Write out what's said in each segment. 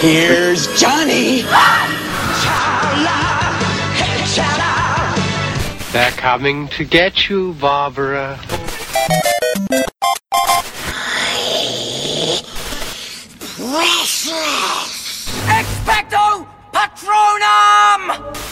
Here's Johnny. They're coming to get you, Barbara. Expecto Patronum!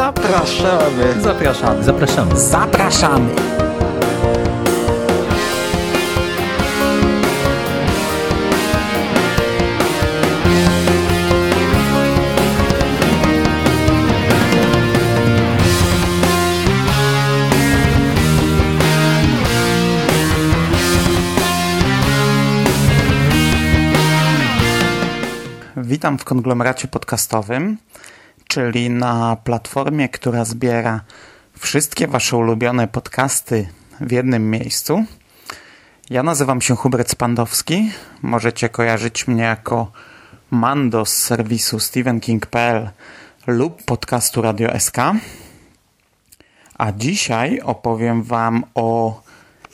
Zapraszamy. Zapraszamy. Zapraszamy. Zapraszamy. Witam w konglomeracie podcastowym, czyli na platformie, która zbiera wszystkie Wasze ulubione podcasty w jednym miejscu. Ja nazywam się Hubert Spandowski. Możecie kojarzyć mnie jako Mando z serwisu StephenKing.pl lub podcastu Radio SK. A dzisiaj opowiem Wam o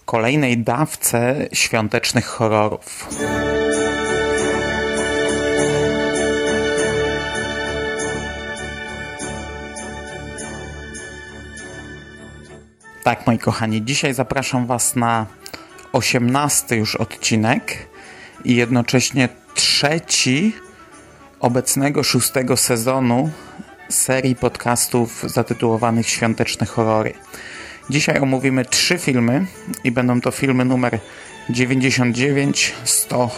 kolejnej dawce świątecznych horrorów. Tak, moi kochani, dzisiaj zapraszam Was na 18 już odcinek i jednocześnie trzeci obecnego szóstego sezonu serii podcastów zatytułowanych Świąteczne Horrory. Dzisiaj omówimy trzy filmy i będą to filmy numer 99, 100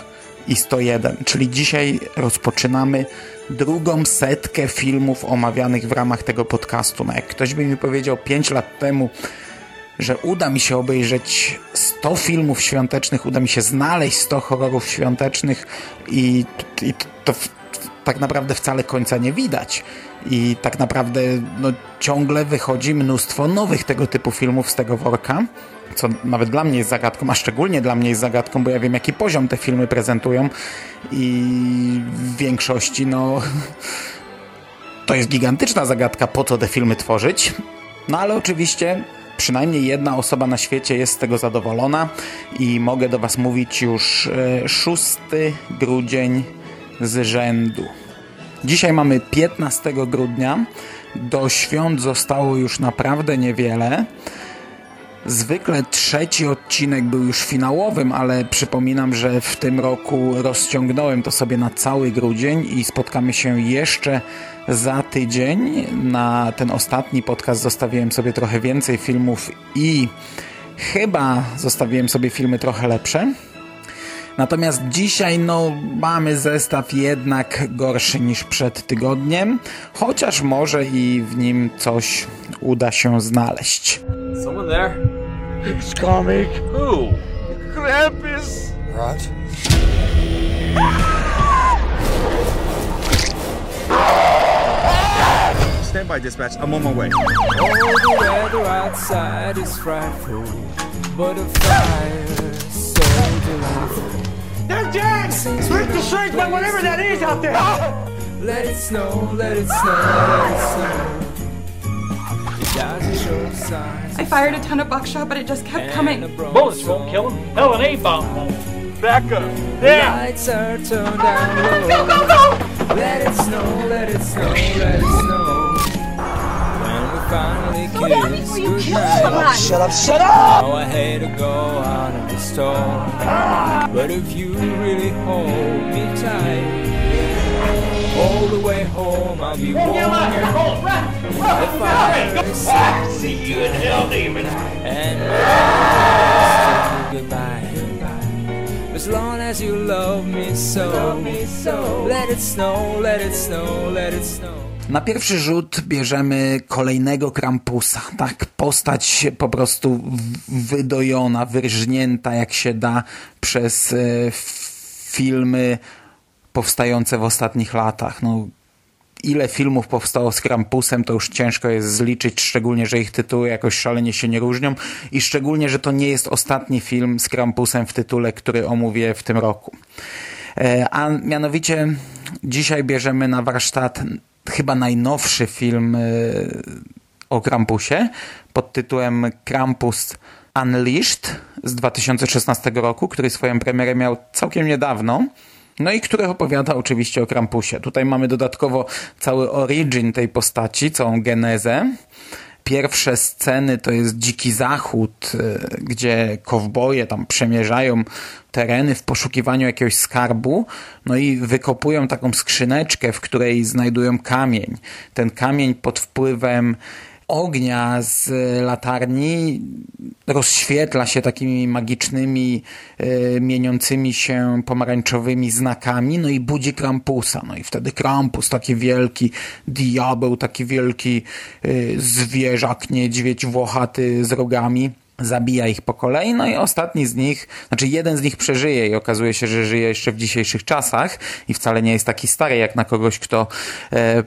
i 101, czyli dzisiaj rozpoczynamy drugą setkę filmów omawianych w ramach tego podcastu. No jak ktoś by mi powiedział 5 lat temu, że uda mi się obejrzeć 100 filmów świątecznych, uda mi się znaleźć 100 horrorów świątecznych i, i to w, tak naprawdę wcale końca nie widać. I tak naprawdę no, ciągle wychodzi mnóstwo nowych tego typu filmów z tego worka, co nawet dla mnie jest zagadką, a szczególnie dla mnie jest zagadką, bo ja wiem jaki poziom te filmy prezentują i w większości no to jest gigantyczna zagadka, po co te filmy tworzyć. No ale oczywiście przynajmniej jedna osoba na świecie jest z tego zadowolona i mogę do Was mówić już 6 grudzień z rzędu. Dzisiaj mamy 15 grudnia. Do świąt zostało już naprawdę niewiele. Zwykle trzeci odcinek był już finałowym, ale przypominam, że w tym roku rozciągnąłem to sobie na cały grudzień i spotkamy się jeszcze za tydzień. Na ten ostatni podcast zostawiłem sobie trochę więcej filmów i chyba zostawiłem sobie filmy trochę lepsze. Natomiast dzisiaj no, mamy zestaw jednak gorszy niż przed tygodniem, chociaż może i w nim coś uda się znaleźć. Someone there? It's comic. Who? Krampus. Right. Stand by, dispatch. I'm on my way. Oh, the weather outside is frightful, but a fire so delightful. There's Jack! Rip the strings by whatever that is out there! Let it snow, let it snow, let it snow. I fired a ton of buckshot, but it just kept coming. Bullets won't kill him. Hell, an A-bomb won't. Back up. Lights are turned down low. Go, go, go! Let it snow, let it snow, let it snow. When we finally Slow down kiss before you kill goodnight. someone! Oh, shut up, shut up! Oh, I hate to go out in the storm, ah! but if you really hold me tight, all the way home I'll be warm. If I See you in hell, demon. and goodbye. As long as you love me so, let it snow, let it snow, let it snow. Na pierwszy rzut bierzemy kolejnego Krampusa. Tak, postać po prostu wydojona, wyrżnięta jak się da przez e, filmy powstające w ostatnich latach. No, ile filmów powstało z Krampusem, to już ciężko jest zliczyć, szczególnie, że ich tytuły jakoś szalenie się nie różnią i szczególnie, że to nie jest ostatni film z Krampusem w tytule, który omówię w tym roku. E, A mianowicie dzisiaj bierzemy na warsztat chyba najnowszy film e, o Krampusie pod tytułem Krampus Unleashed z 2016 roku, który swoją premierę miał całkiem niedawno. No i który opowiada oczywiście o Krampusie. Tutaj mamy dodatkowo cały origin tej postaci, całą genezę. Pierwsze sceny to jest dziki zachód, y, gdzie kowboje tam przemierzają tereny w poszukiwaniu jakiegoś skarbu, no i wykopują taką skrzyneczkę, w której znajdują kamień. Ten kamień pod wpływem ognia z latarni rozświetla się takimi magicznymi, y, mieniącymi się pomarańczowymi znakami, no i budzi Krampusa. No i wtedy Krampus, taki wielki diabeł, taki wielki y, zwierzak, niedźwiedź włochaty z rogami, zabija ich po kolei, no i ostatni z nich, znaczy jeden z nich przeżyje i okazuje się, że żyje jeszcze w dzisiejszych czasach i wcale nie jest taki stary jak na kogoś, kto e,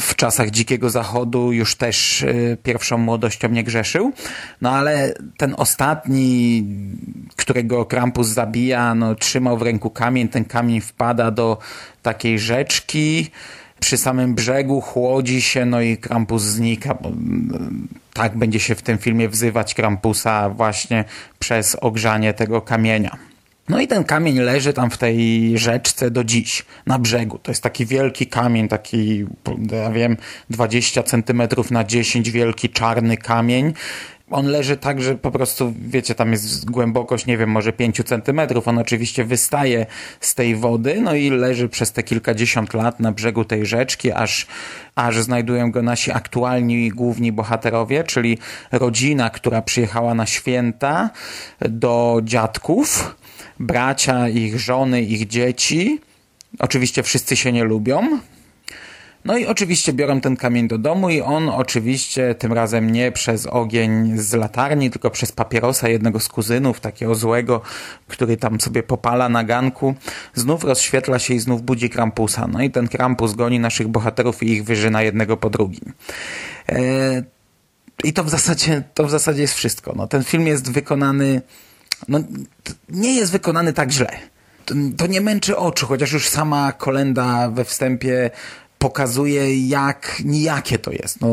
w czasach Dzikiego Zachodu już też e, pierwszą młodością nie grzeszył. No ale ten ostatni, którego Krampus zabija, no trzymał w ręku kamień, ten kamień wpada do takiej rzeczki, przy samym brzegu chłodzi się, no i Krampus znika, mm, tak będzie się w tym filmie wzywać Krampusa właśnie przez ogrzanie tego kamienia. No i ten kamień leży tam w tej rzeczce do dziś, na brzegu. To jest taki wielki kamień, taki, ja wiem, 20 centymetrów na 10, wielki czarny kamień. On leży tak, że po prostu, wiecie, tam jest głębokość, nie wiem, może 5 centymetrów. On oczywiście wystaje z tej wody, no i leży przez te kilkadziesiąt lat na brzegu tej rzeczki, aż, aż znajdują go nasi aktualni główni bohaterowie, czyli rodzina, która przyjechała na święta do dziadków, bracia, ich żony, ich dzieci. Oczywiście wszyscy się nie lubią. No i oczywiście biorą ten kamień do domu i on oczywiście tym razem nie przez ogień z latarni, tylko przez papierosa jednego z kuzynów, takiego złego, który tam sobie popala na ganku, znów rozświetla się i znów budzi Krampusa. No i ten Krampus goni naszych bohaterów i ich wyżyna jednego po drugim. Eee, I to w zasadzie, to w zasadzie jest wszystko. No, ten film jest wykonany, no, nie jest wykonany tak źle. To nie męczy oczu, chociaż już sama kolenda we wstępie pokazuje, jak nijakie to jest. No,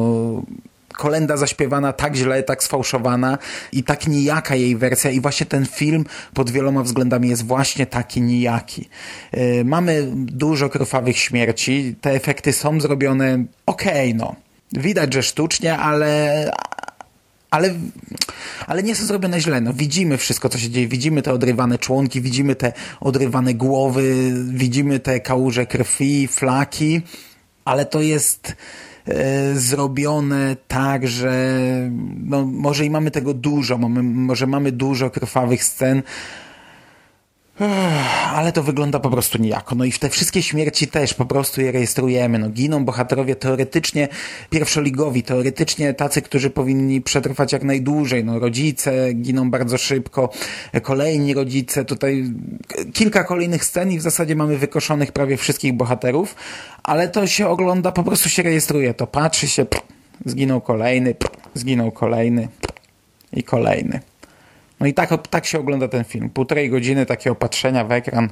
kolenda zaśpiewana tak źle, tak sfałszowana i tak nijaka jej wersja i właśnie ten film pod wieloma względami jest właśnie taki nijaki. Yy, mamy dużo krwawych śmierci, te efekty są zrobione okej, okay, no. Widać, że sztucznie, ale ale, ale nie są zrobione źle. No, widzimy wszystko, co się dzieje. Widzimy te odrywane członki, widzimy te odrywane głowy, widzimy te kałuże krwi, flaki, ale to jest e, zrobione tak, że no, może i mamy tego dużo, mamy, może mamy dużo krwawych scen, ale to wygląda po prostu nijako. No i w te wszystkie śmierci też po prostu je rejestrujemy. No, giną bohaterowie teoretycznie pierwszoligowi, teoretycznie tacy, którzy powinni przetrwać jak najdłużej. No, rodzice giną bardzo szybko, kolejni rodzice. Tutaj kilka kolejnych scen i w zasadzie mamy wykoszonych prawie wszystkich bohaterów, ale to się ogląda, po prostu się rejestruje. To patrzy się, pff, zginął kolejny, pff, zginął kolejny pff, i kolejny. No i tak, tak się ogląda ten film. Półtorej godziny takiego patrzenia w ekran.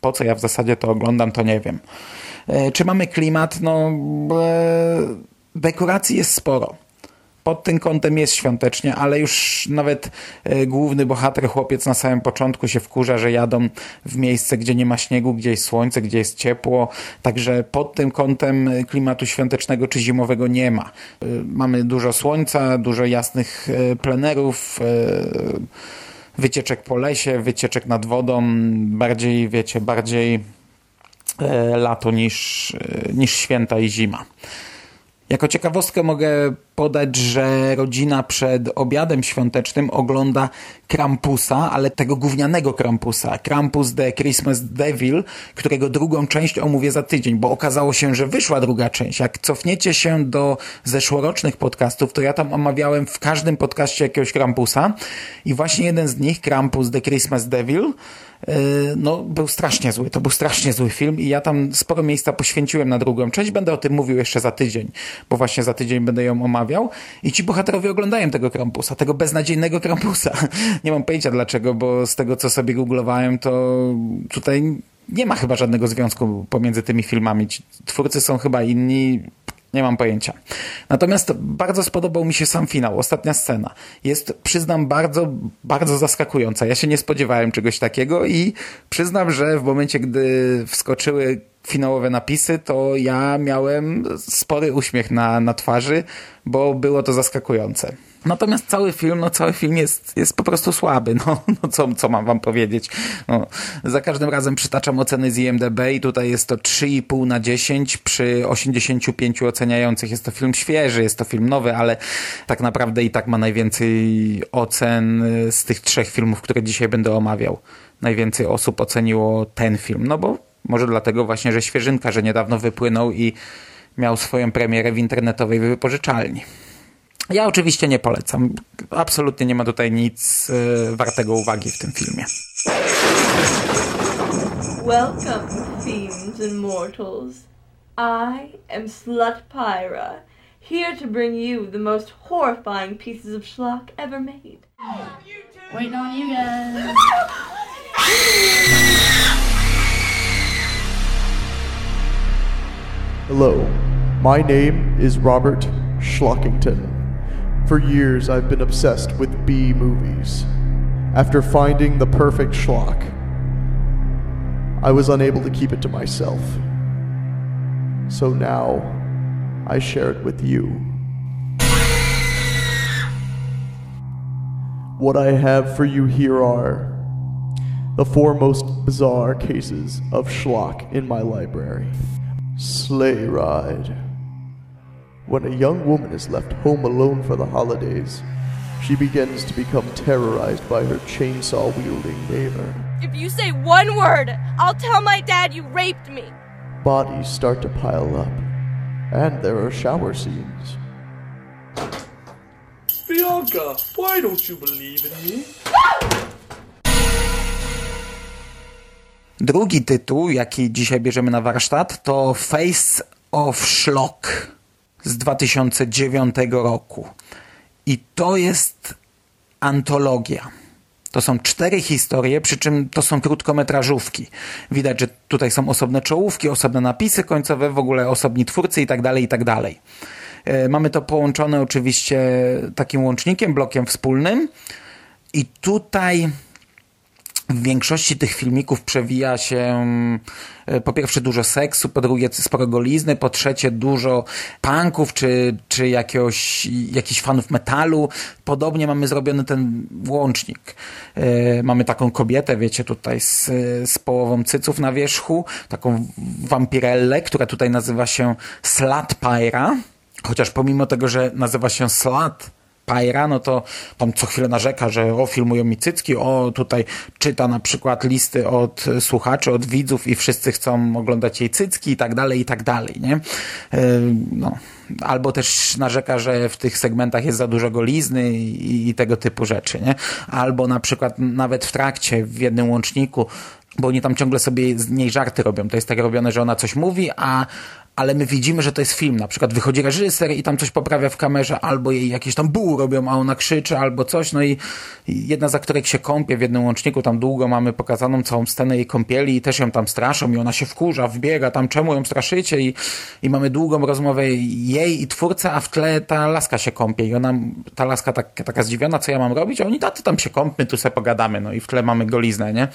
Po co ja w zasadzie to oglądam, to nie wiem. E, czy mamy klimat? No, e, dekoracji jest sporo. Pod tym kątem jest świątecznie, ale już nawet e, główny bohater, chłopiec na samym początku się wkurza, że jadą w miejsce, gdzie nie ma śniegu, gdzie jest słońce, gdzie jest ciepło. Także pod tym kątem klimatu świątecznego czy zimowego nie ma. E, mamy dużo słońca, dużo jasnych e, plenerów, e, wycieczek po lesie, wycieczek nad wodą, bardziej, wiecie, bardziej e, lato niż, e, niż święta i zima. Jako ciekawostkę mogę podać, że rodzina przed obiadem świątecznym ogląda Krampusa, ale tego gównianego Krampusa. Krampus The Christmas Devil, którego drugą część omówię za tydzień, bo okazało się, że wyszła druga część. Jak cofniecie się do zeszłorocznych podcastów, to ja tam omawiałem w każdym podcaście jakiegoś Krampusa i właśnie jeden z nich, Krampus The Christmas Devil, Yy, no, był strasznie zły. To był strasznie zły film i ja tam sporo miejsca poświęciłem na drugą część. Będę o tym mówił jeszcze za tydzień, bo właśnie za tydzień będę ją omawiał. I ci bohaterowie oglądają tego Krampusa, tego beznadziejnego Krampusa. Nie mam pojęcia dlaczego, bo z tego, co sobie googlowałem, to tutaj nie ma chyba żadnego związku pomiędzy tymi filmami. Ci twórcy są chyba inni, nie mam pojęcia. Natomiast bardzo spodobał mi się sam finał, ostatnia scena. Jest, przyznam, bardzo, bardzo zaskakująca. Ja się nie spodziewałem czegoś takiego i przyznam, że w momencie, gdy wskoczyły finałowe napisy, to ja miałem spory uśmiech na, na twarzy, bo było to zaskakujące. Natomiast cały film, no cały film jest, jest po prostu słaby. No, no co, co mam wam powiedzieć? No, za każdym razem przytaczam oceny z IMDB i tutaj jest to 3,5 na 10 przy 85 oceniających. Jest to film świeży, jest to film nowy, ale tak naprawdę i tak ma najwięcej ocen z tych trzech filmów, które dzisiaj będę omawiał. Najwięcej osób oceniło ten film, no bo może dlatego właśnie, że świeżynka, że niedawno wypłynął i miał swoją premierę w internetowej wypożyczalni. Ja oczywiście nie polecam. Absolutnie nie ma tutaj nic e, wartego uwagi w tym filmie. Welcome, fiends and mortals. I am Slut Pyra, here to bring you the most horrifying pieces of schlock ever made. Waiting on you guys. Hello, my name is Robert Schlockington. For years, I've been obsessed with B movies. After finding the perfect schlock, I was unable to keep it to myself. So now, I share it with you. What I have for you here are the four most bizarre cases of schlock in my library. Sleigh Ride. When a young woman is left home alone for the holidays, she begins to become terrorized by her chainsaw wielding neighbor. If you say one word, I'll tell my dad you raped me. Bodies start to pile up, and there are shower scenes. Bianca, why don't you believe in me? Ah! Drugi tytuł, jaki dzisiaj bierzemy na warsztat, to Face of Schlock z 2009 roku. I to jest antologia. To są cztery historie, przy czym to są krótkometrażówki. Widać, że tutaj są osobne czołówki, osobne napisy końcowe, w ogóle osobni twórcy i tak dalej, i tak. E, mamy to połączone oczywiście takim łącznikiem, blokiem wspólnym. I tutaj w większości tych filmików przewija się e, po pierwsze dużo seksu, po drugie sporo golizny, po trzecie dużo punków czy, czy jakiegoś, jakichś fanów metalu. Podobnie mamy zrobiony ten łącznik. E, mamy taką kobietę, wiecie, tutaj z, z połową cyców na wierzchu, taką wampirellę, która tutaj nazywa się Slut Pyra. Chociaż pomimo tego, że nazywa się Slut Pajra, no to tam co chwilę narzeka, że o, filmują mi cycki, o, tutaj czyta na przykład listy od słuchaczy, od widzów i wszyscy chcą oglądać jej cycki i tak dalej, i tak dalej, nie? No. Albo też narzeka, że w tych segmentach jest za dużo golizny i, i tego typu rzeczy, nie? Albo na przykład nawet w trakcie, w jednym łączniku bo oni tam ciągle sobie z niej żarty robią. To jest tak robione, że ona coś mówi, a ale my widzimy, że to jest film. Na przykład wychodzi reżyser i tam coś poprawia w kamerze, albo jej jakieś tam buł robią, a ona krzyczy, albo coś. No i jedna z aktorek się kąpie w jednym łączniku, tam długo mamy pokazaną całą scenę jej kąpieli i też ją tam straszą i ona się wkurza, wbiega tam, czemu ją straszycie i, i mamy długą rozmowę jej i twórca, a w tle ta laska się kąpie i ona, ta laska tak, taka zdziwiona, co ja mam robić, a oni, taty tam się kąpmy, tu sobie pogadamy, no i w tle mamy goliznę, nie?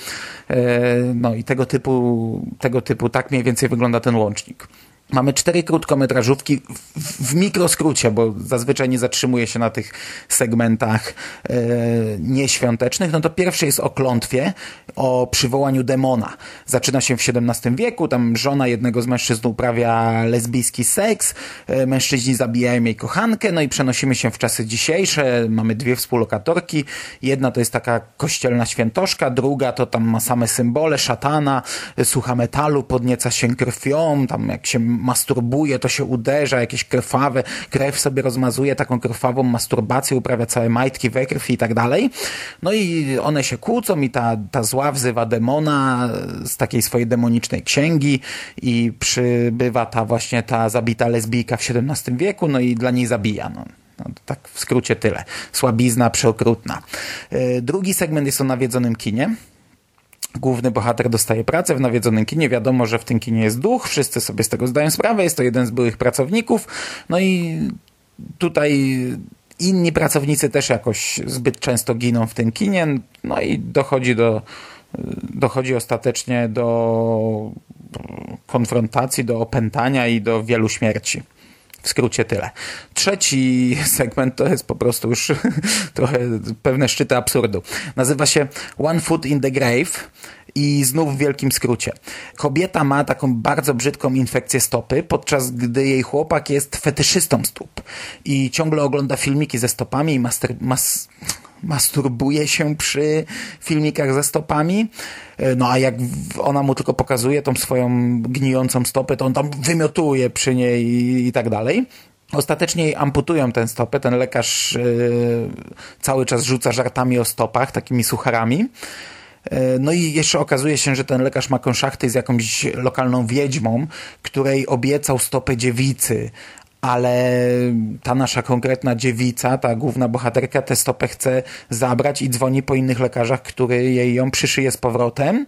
E, no i tego typu, tego typu, tak mniej więcej wygląda ten łącznik. Mamy cztery krótkometrażówki w, w mikroskrócie, bo zazwyczaj nie zatrzymuje się na tych segmentach e, nieświątecznych. No to pierwszy jest o klątwie, o przywołaniu demona. Zaczyna się w XVII wieku, tam żona jednego z mężczyzn uprawia lesbijski seks, e, mężczyźni zabijają jej kochankę, no i przenosimy się w czasy dzisiejsze. Mamy dwie współlokatorki. Jedna to jest taka kościelna świętoszka, druga to tam ma same symbole, szatana, słucha metalu, podnieca się krwią, tam jak się masturbuje, to się uderza, jakieś krwawe, krew sobie rozmazuje, taką krwawą masturbację, uprawia całe majtki we krwi i tak dalej. No i one się kłócą i ta, ta zła wzywa demona z takiej swojej demonicznej księgi i przybywa ta właśnie ta zabita lesbijka w XVII wieku, no i dla niej zabija. No. No, tak w skrócie tyle. Słabizna przeokrutna. Yy, drugi segment jest o nawiedzonym kinie główny bohater dostaje pracę w nawiedzonym kinie. Wiadomo, że w tym kinie jest duch, wszyscy sobie z tego zdają sprawę, jest to jeden z byłych pracowników. No i tutaj inni pracownicy też jakoś zbyt często giną w tym kinie. No i dochodzi do dochodzi ostatecznie do konfrontacji, do opętania i do wielu śmierci. W skrócie tyle. Trzeci segment to jest po prostu już trochę pewne szczyty absurdu. Nazywa się One Foot in the Grave i znów w wielkim skrócie. Kobieta ma taką bardzo brzydką infekcję stopy, podczas gdy jej chłopak jest fetyszystą stóp i ciągle ogląda filmiki ze stopami i master, mas, masturbuje się przy filmikach ze stopami. No a jak ona mu tylko pokazuje tą swoją gnijącą stopę, to on tam wymiotuje przy niej i, i tak dalej. Ostatecznie jej amputują tę stopę. Ten lekarz yy, cały czas rzuca żartami o stopach, takimi sucharami. No i jeszcze okazuje się, że ten lekarz ma konszachty z jakąś lokalną wiedźmą, której obiecał stopę dziewicy, ale ta nasza konkretna dziewica, ta główna bohaterka tę stopę chce zabrać i dzwoni po innych lekarzach, który jej ją przyszyje z powrotem.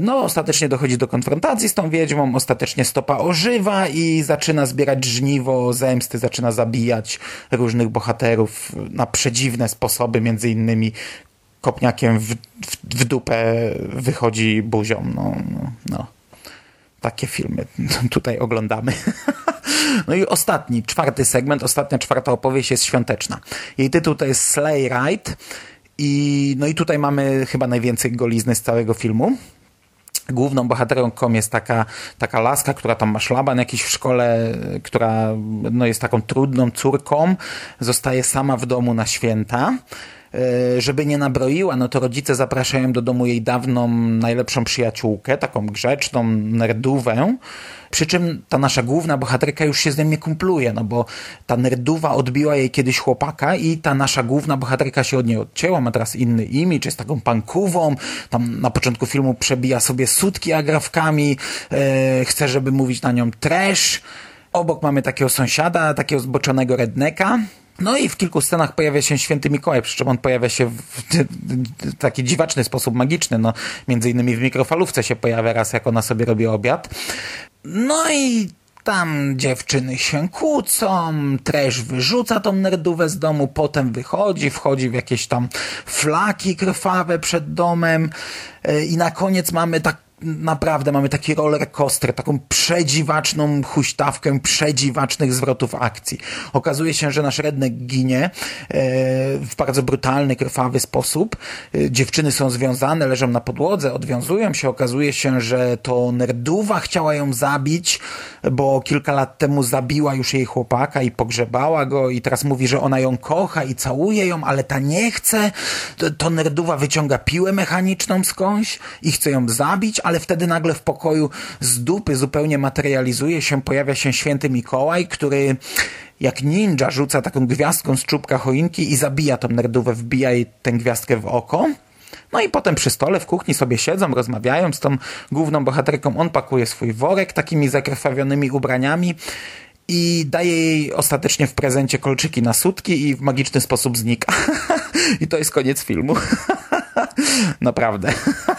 No, ostatecznie dochodzi do konfrontacji z tą wiedźmą, ostatecznie stopa ożywa i zaczyna zbierać żniwo zemsty, zaczyna zabijać różnych bohaterów na przedziwne sposoby, między innymi kopniakiem w, w, w dupę wychodzi buzią. No, no, no. Takie filmy tutaj oglądamy. No i ostatni, czwarty segment, ostatnia czwarta opowieść jest świąteczna. Jej tytuł to jest Sleigh Ride i no i tutaj mamy chyba najwięcej golizny z całego filmu. Główną bohaterką jest taka, taka laska, która tam ma szlaban jakiś w szkole, która no, jest taką trudną córką, zostaje sama w domu na święta żeby nie nabroiła, no to rodzice zapraszają do domu jej dawną, najlepszą przyjaciółkę, taką grzeczną, nerdówę, przy czym ta nasza główna bohaterka już się z nią nie kumpluje, no bo ta nerduwa odbiła jej kiedyś chłopaka i ta nasza główna bohaterka się od niej odcięła, ma teraz inny imidż, jest taką pankową, tam na początku filmu przebija sobie sutki agrafkami, e, chce, żeby mówić na nią trash. Obok mamy takiego sąsiada, takiego zboczonego redneka, no i w kilku scenach pojawia się święty Mikołaj, przy czym on pojawia się w taki dziwaczny sposób magiczny. No, między innymi w mikrofalówce się pojawia raz, jak ona sobie robi obiad. No i tam dziewczyny się kłócą, treż wyrzuca tą nerdówę z domu, potem wychodzi, wchodzi w jakieś tam flaki krwawe przed domem e, i na koniec mamy tak naprawdę mamy taki roller coaster, taką przedziwaczną huśtawkę przedziwacznych zwrotów akcji. Okazuje się, że nasz rednek ginie e, w bardzo brutalny, krwawy sposób. E, dziewczyny są związane, leżą na podłodze, odwiązują się. Okazuje się, że to nerduwa chciała ją zabić, bo kilka lat temu zabiła już jej chłopaka i pogrzebała go i teraz mówi, że ona ją kocha i całuje ją, ale ta nie chce. To, nerduwa wyciąga piłę mechaniczną skądś i chce ją zabić, ale wtedy nagle w pokoju z dupy zupełnie materializuje się, pojawia się święty Mikołaj, który jak ninja rzuca taką gwiazdką z czubka choinki i zabija tą nerdówę, wbija jej tę gwiazdkę w oko. No i potem przy stole w kuchni sobie siedzą, rozmawiają z tą główną bohaterką. On pakuje swój worek takimi zakrwawionymi ubraniami i daje jej ostatecznie w prezencie kolczyki na sutki i w magiczny sposób znika. I to jest koniec filmu. Naprawdę.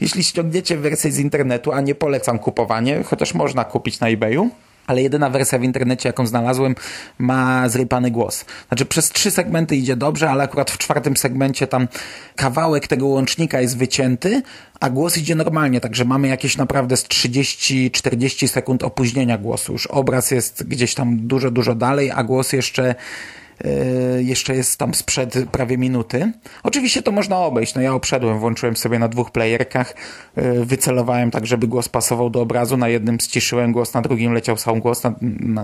Jeśli ściągniecie wersję z internetu, a nie polecam kupowanie, chociaż można kupić na eBayu, ale jedyna wersja w internecie, jaką znalazłem, ma zrypany głos. Znaczy przez trzy segmenty idzie dobrze, ale akurat w czwartym segmencie tam kawałek tego łącznika jest wycięty, a głos idzie normalnie, także mamy jakieś naprawdę z 30-40 sekund opóźnienia głosu. Już obraz jest gdzieś tam dużo, dużo dalej, a głos jeszcze jeszcze jest tam sprzed prawie minuty. Oczywiście to można obejść. No ja obszedłem, włączyłem sobie na dwóch playerkach, yy, wycelowałem tak, żeby głos pasował do obrazu. Na jednym ściszyłem głos, na drugim leciał sam głos na,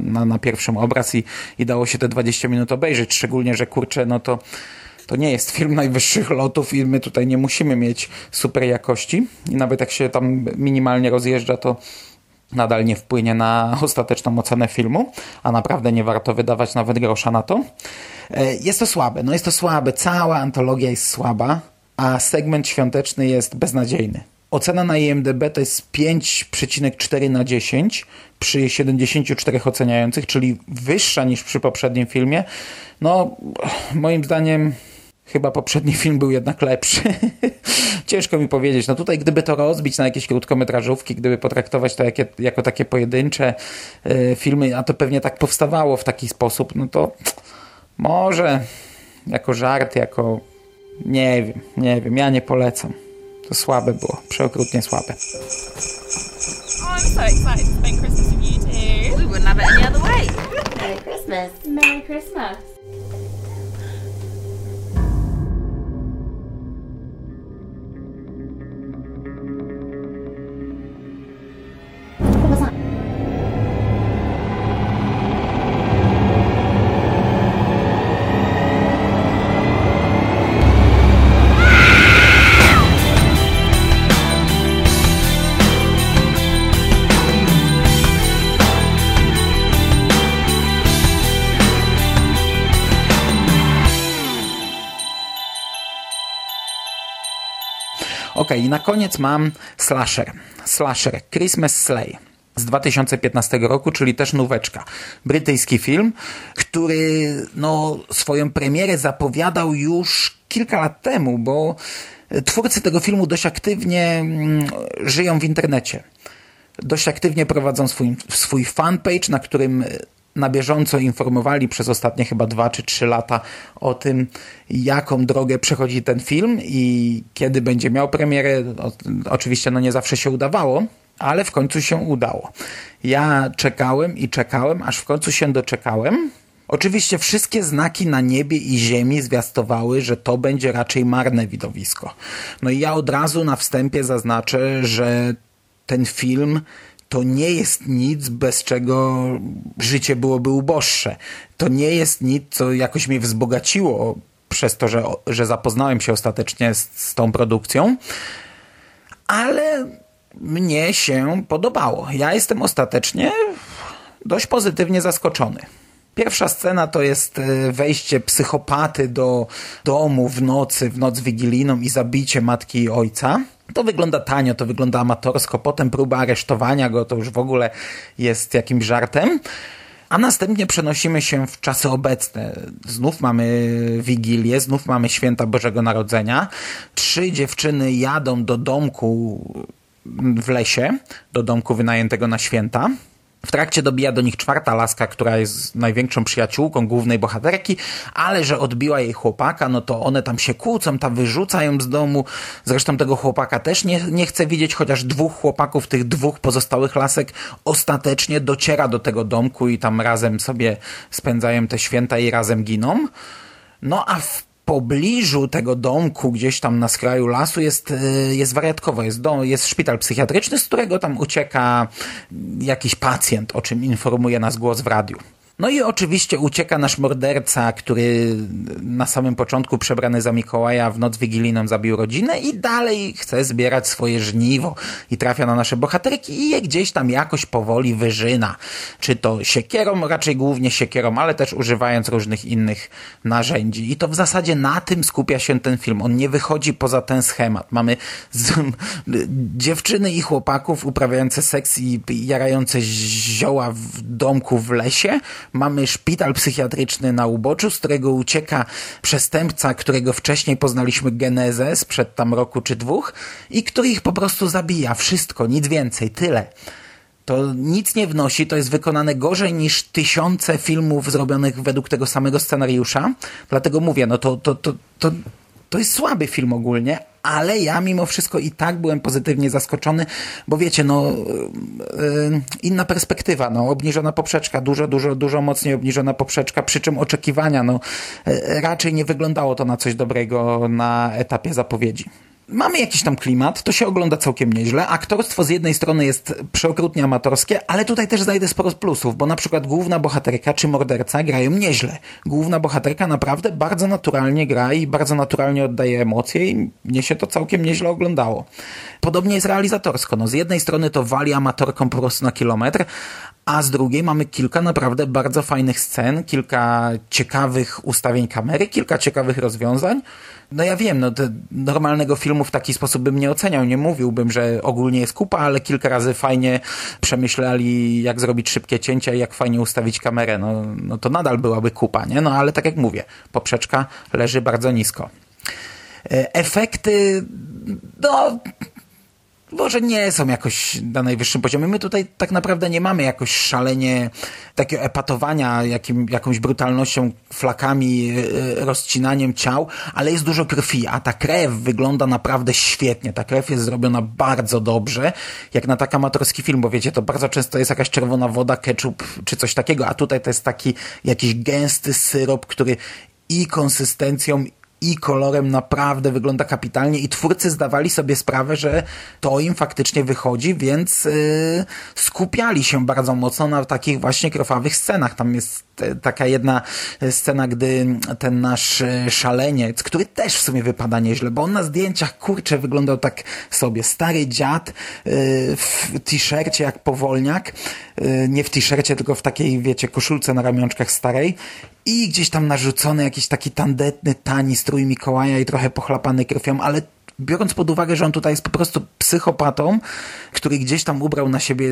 na, na pierwszym obraz i, i dało się te 20 minut obejrzeć. Szczególnie, że kurczę, no to to nie jest film najwyższych lotów i my tutaj nie musimy mieć super jakości. I nawet jak się tam minimalnie rozjeżdża, to nadal nie wpłynie na ostateczną ocenę filmu, a naprawdę nie warto wydawać nawet grosza na to. E, jest to słabe, no jest to słabe, cała antologia jest słaba, a segment świąteczny jest beznadziejny. Ocena na IMDB to jest 5,4 na 10 przy 74 oceniających, czyli wyższa niż przy poprzednim filmie. No, moim zdaniem Chyba poprzedni film był jednak lepszy. Ciężko mi powiedzieć. No tutaj gdyby to rozbić na jakieś krótkometrażówki, gdyby potraktować to jakie, jako takie pojedyncze y, filmy, a to pewnie tak powstawało w taki sposób, no to może jako żart, jako nie wiem, nie wiem, ja nie polecam. To słabe było, przeokrutnie słabe. Oh, I'm so excited to spend Christmas with you too. We wouldn't have it any other way. Merry Christmas. Merry Christmas. I na koniec mam slasher. Slasher Christmas Slay z 2015 roku, czyli też nóweczka. Brytyjski film, który no, swoją premierę zapowiadał już kilka lat temu, bo twórcy tego filmu dość aktywnie mm, żyją w internecie. Dość aktywnie prowadzą swój, swój fanpage, na którym na bieżąco informowali przez ostatnie chyba dwa czy trzy lata o tym, jaką drogę przechodzi ten film i kiedy będzie miał premierę. oczywiście no nie zawsze się udawało, ale w końcu się udało. Ja czekałem i czekałem, aż w końcu się doczekałem. Oczywiście wszystkie znaki na niebie i ziemi zwiastowały, że to będzie raczej marne widowisko. No i ja od razu na wstępie zaznaczę, że ten film to nie jest nic, bez czego życie byłoby uboższe. To nie jest nic, co jakoś mnie wzbogaciło przez to, że, że zapoznałem się ostatecznie z, z tą produkcją, ale mnie się podobało. Ja jestem ostatecznie dość pozytywnie zaskoczony. Pierwsza scena to jest e, wejście psychopaty do domu w nocy, w noc wigilijną i zabicie matki i ojca. To wygląda tanio, to wygląda amatorsko. Potem próba aresztowania go to już w ogóle jest jakimś żartem. A następnie przenosimy się w czasy obecne. Znów mamy Wigilię, znów mamy Święta Bożego Narodzenia. Trzy dziewczyny jadą do domku w lesie, do domku wynajętego na święta. W trakcie dobija do nich czwarta laska, która jest największą przyjaciółką głównej bohaterki, ale że odbiła jej chłopaka, no to one tam się kłócą, ta wyrzuca ją z domu. Zresztą tego chłopaka też nie, nie chce widzieć, chociaż dwóch chłopaków, tych dwóch pozostałych lasek ostatecznie dociera do tego domku i tam razem sobie spędzają te święta i razem giną. No a w pobliżu tego domku, gdzieś tam na skraju lasu jest, e, jest wariatkowo, jest, dom, jest szpital psychiatryczny, z którego tam ucieka jakiś pacjent, o czym informuje nas głos w radiu. No i oczywiście ucieka nasz morderca, który na samym początku przebrany za Mikołaja w noc wigilijną zabił rodzinę i dalej chce zbierać swoje żniwo i trafia na nasze bohaterki i je gdzieś tam jakoś powoli wyżyna. Czy to siekierą, raczej głównie siekierą, ale też używając różnych innych narzędzi. I to w zasadzie na tym skupia się ten film. On nie wychodzi poza ten schemat. Mamy z, dziewczyny i chłopaków uprawiające seks i jarające zioła w domku w lesie, mamy szpital psychiatryczny na uboczu, z którego ucieka przestępca, którego wcześniej poznaliśmy genezę sprzed tam roku czy dwóch i który ich po prostu zabija. Wszystko, nic więcej, tyle. To nic nie wnosi, to jest wykonane gorzej niż tysiące filmów zrobionych według tego samego scenariusza. Dlatego mówię, no to, to, to, to, to jest słaby film ogólnie, ale ja mimo wszystko i tak byłem pozytywnie zaskoczony, bo wiecie, no yy, inna perspektywa, no obniżona poprzeczka, dużo, dużo, dużo mocniej obniżona poprzeczka, przy czym oczekiwania, no yy, raczej nie wyglądało to na coś dobrego na etapie zapowiedzi. Mamy jakiś tam klimat, to się ogląda całkiem nieźle. Aktorstwo z jednej strony jest przeokrutnie amatorskie, ale tutaj też znajdę sporo plusów, bo na przykład główna bohaterka czy morderca grają nieźle. Główna bohaterka naprawdę bardzo naturalnie gra i bardzo naturalnie oddaje emocje i mnie się to całkiem nieźle oglądało. Podobnie jest realizatorsko. No, z jednej strony to wali amatorką po prostu na kilometr, a z drugiej mamy kilka naprawdę bardzo fajnych scen, kilka ciekawych ustawień kamery, kilka ciekawych rozwiązań. No ja wiem, no normalnego filmu w taki sposób bym nie oceniał, nie mówiłbym, że ogólnie jest kupa, ale kilka razy fajnie przemyśleli, jak zrobić szybkie cięcia i jak fajnie ustawić kamerę. No, no to nadal byłaby kupa, nie? No ale tak jak mówię, poprzeczka leży bardzo nisko. E, efekty, no może nie są jakoś na najwyższym poziomie. My tutaj tak naprawdę nie mamy jakoś szalenie takiego epatowania jakim, jakąś brutalnością, flakami, yy, rozcinaniem ciał, ale jest dużo krwi, a ta krew wygląda naprawdę świetnie. Ta krew jest zrobiona bardzo dobrze, jak na tak amatorski film, bo wiecie, to bardzo często jest jakaś czerwona woda, ketchup czy coś takiego, a tutaj to jest taki jakiś gęsty syrop, który i konsystencją, i kolorem naprawdę wygląda kapitalnie i twórcy zdawali sobie sprawę, że to im faktycznie wychodzi, więc yy, skupiali się bardzo mocno na takich właśnie krwawych scenach. Tam jest e, taka jedna scena, gdy ten nasz e, szaleniec, który też w sumie wypada nieźle, bo on na zdjęciach kurczę wyglądał tak sobie. Stary dziad w t-shircie jak powolniak, nie w t-shircie, tylko w takiej, wiecie, koszulce na ramionczkach starej i gdzieś tam narzucony jakiś taki tandetny, tani strój Mikołaja i trochę pochlapany krwią, ale biorąc pod uwagę, że on tutaj jest po prostu psychopatą, który gdzieś tam ubrał na siebie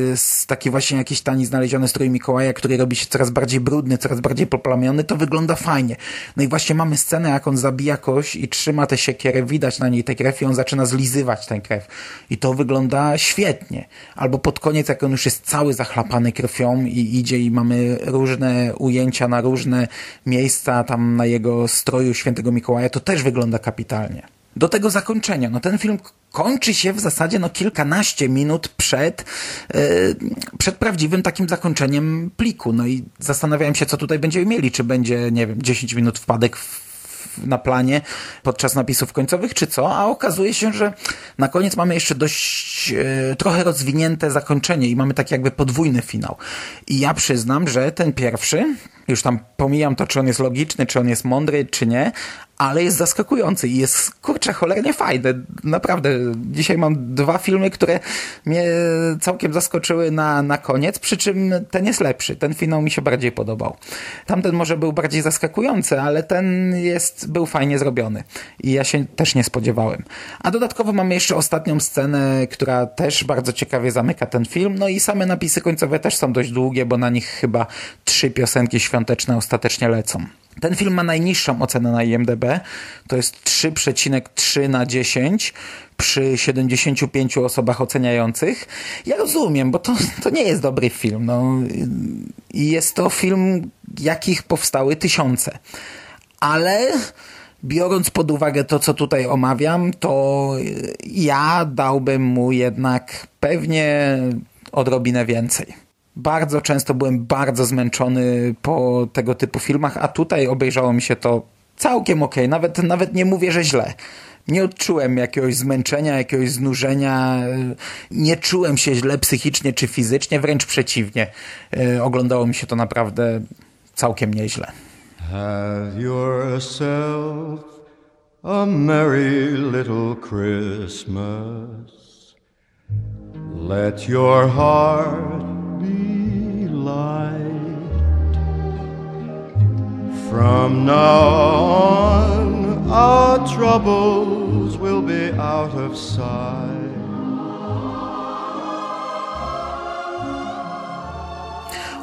taki właśnie jakiś tani znaleziony strój Mikołaja, który robi się coraz bardziej brudny, coraz bardziej poplamiony, to wygląda fajnie. No i właśnie mamy scenę, jak on zabija kogoś i trzyma tę siekierę, widać na niej tę krew i on zaczyna zlizywać tę krew. I to wygląda świetnie. Albo pod koniec, jak on już jest cały zachlapany krwią i idzie i mamy różne ujęcia na różne miejsca tam na jego stroju świętego Mikołaja, to też wygląda kapitalnie do tego zakończenia. No ten film kończy się w zasadzie no kilkanaście minut przed, yy, przed prawdziwym takim zakończeniem pliku. No i zastanawiałem się, co tutaj będziemy mieli. Czy będzie, nie wiem, 10 minut wpadek w na planie podczas napisów końcowych, czy co, a okazuje się, że na koniec mamy jeszcze dość e, trochę rozwinięte zakończenie i mamy taki jakby podwójny finał. I ja przyznam, że ten pierwszy, już tam pomijam to, czy on jest logiczny, czy on jest mądry, czy nie, ale jest zaskakujący i jest, kurczę, cholernie fajny. Naprawdę, dzisiaj mam dwa filmy, które mnie całkiem zaskoczyły na, na koniec, przy czym ten jest lepszy. Ten finał mi się bardziej podobał. Tamten może był bardziej zaskakujący, ale ten jest, był fajnie zrobiony i ja się też nie spodziewałem. A dodatkowo mamy jeszcze ostatnią scenę, która też bardzo ciekawie zamyka ten film, no i same napisy końcowe też są dość długie, bo na nich chyba trzy piosenki świąteczne ostatecznie lecą. Ten film ma najniższą ocenę na IMDb, to jest 3,3 na 10 przy 75 osobach oceniających. Ja rozumiem, bo to, to nie jest dobry film. No. Jest to film, jakich powstały tysiące. Ale biorąc pod uwagę to, co tutaj omawiam, to ja dałbym mu jednak pewnie odrobinę więcej. Bardzo często byłem bardzo zmęczony po tego typu filmach, a tutaj obejrzało mi się to całkiem. Okay. Nawet, nawet nie mówię, że źle. Nie odczułem jakiegoś zmęczenia, jakiegoś znużenia, nie czułem się źle psychicznie czy fizycznie, wręcz przeciwnie. E, oglądało mi się to naprawdę całkiem nieźle. Have yourself a merry little Christmas. Let your heart light. From now on, our troubles will be out of sight.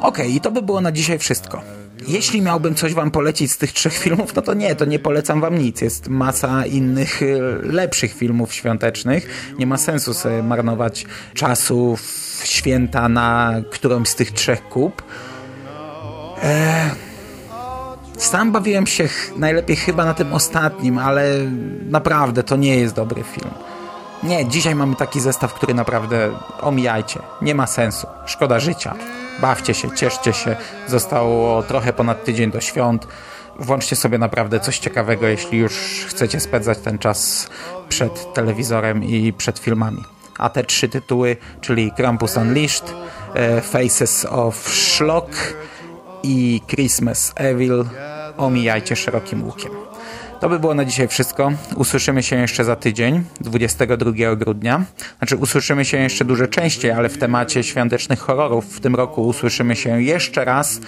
Ok, i to by było na dzisiaj wszystko. Jeśli miałbym coś wam polecić z tych trzech filmów, no to nie, to nie polecam wam nic. Jest masa innych y, lepszych filmów świątecznych. Nie ma sensu sobie marnować czasu w święta na którąś z tych trzech kup. Eee, sam bawiłem się ch- najlepiej chyba na tym ostatnim, ale naprawdę to nie jest dobry film. Nie, dzisiaj mamy taki zestaw, który naprawdę omijajcie. Nie ma sensu. Szkoda życia. Bawcie się, cieszcie się. Zostało trochę ponad tydzień do świąt. Włączcie sobie naprawdę coś ciekawego, jeśli już chcecie spędzać ten czas przed telewizorem i przed filmami. A te trzy tytuły, czyli Krampus Unleashed, e, Faces of Schlock i Christmas Evil omijajcie szerokim łukiem. To by było na dzisiaj wszystko. Usłyszymy się jeszcze za tydzień, 22 grudnia. Znaczy, usłyszymy się jeszcze dużo częściej, ale w temacie świątecznych horrorów w tym roku usłyszymy się jeszcze raz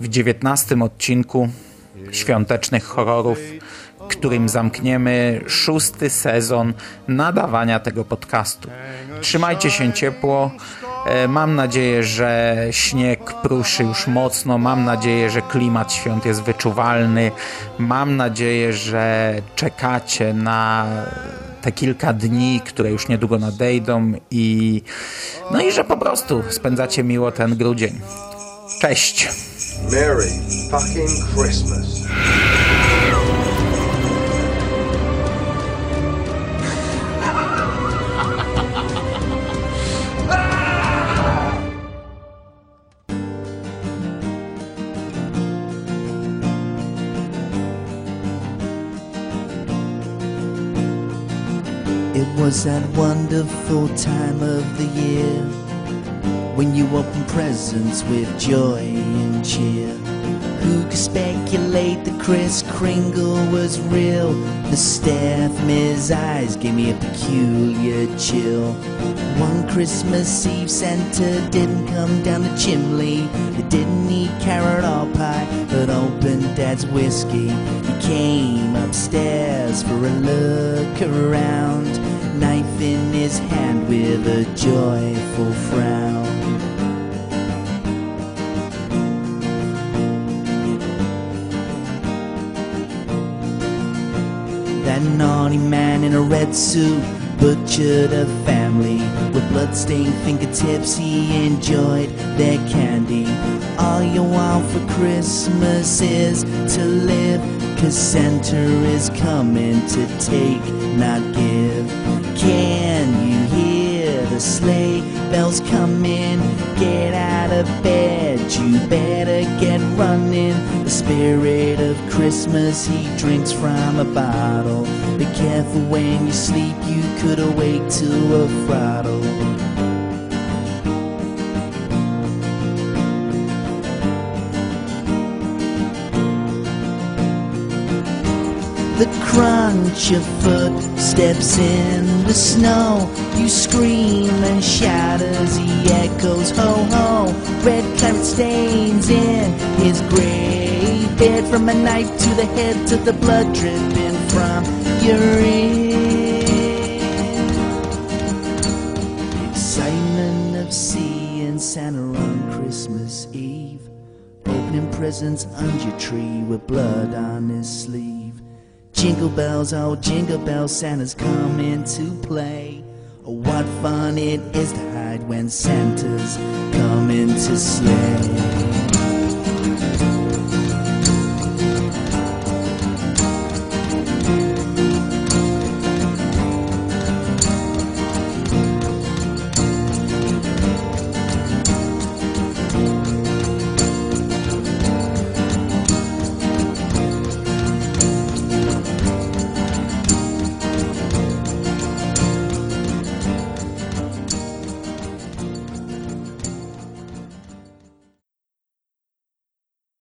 w 19 odcinku świątecznych horrorów, którym zamkniemy szósty sezon nadawania tego podcastu. Trzymajcie się ciepło. E, Mam nadzieję, że śnieg pruszy już mocno. Mam nadzieję, że klimat świąt jest wyczuwalny. Mam nadzieję, że czekacie na te kilka dni, które już niedługo nadejdą i no i że po prostu spędzacie miło ten grudzień. Cześć! Merry fucking Christmas. Was that wonderful time of the year when you open presents with joy and cheer. Who could speculate that Kris Kringle was real? The stare from his eyes gave me a peculiar chill. One Christmas Eve, Santa didn't come down the chimney. He didn't eat carrot or pie, but opened Dad's whiskey. He came upstairs for a look around, in his hand with a joyful frown. That naughty man in a red suit butchered a family with bloodstained fingertips. He enjoyed their candy. All you want for Christmas is to live. Cause Santa is coming to take, not give. Can you hear the sleigh bells coming? Get out of bed, you better get running. The spirit of Christmas, he drinks from a bottle. Be careful when you sleep, you could awake to a throttle. The crunch of footsteps in the snow. You scream and shout as he echoes, ho ho. Red claret stains in his gray beard. From a knife to the head to the blood dripping from your ear. Excitement of seeing Santa on Christmas Eve. Opening presents under your tree with blood on his sleeve. Jingle bells, oh jingle bells, Santa's coming to play. Oh, what fun it is to hide when Santa's coming to slay.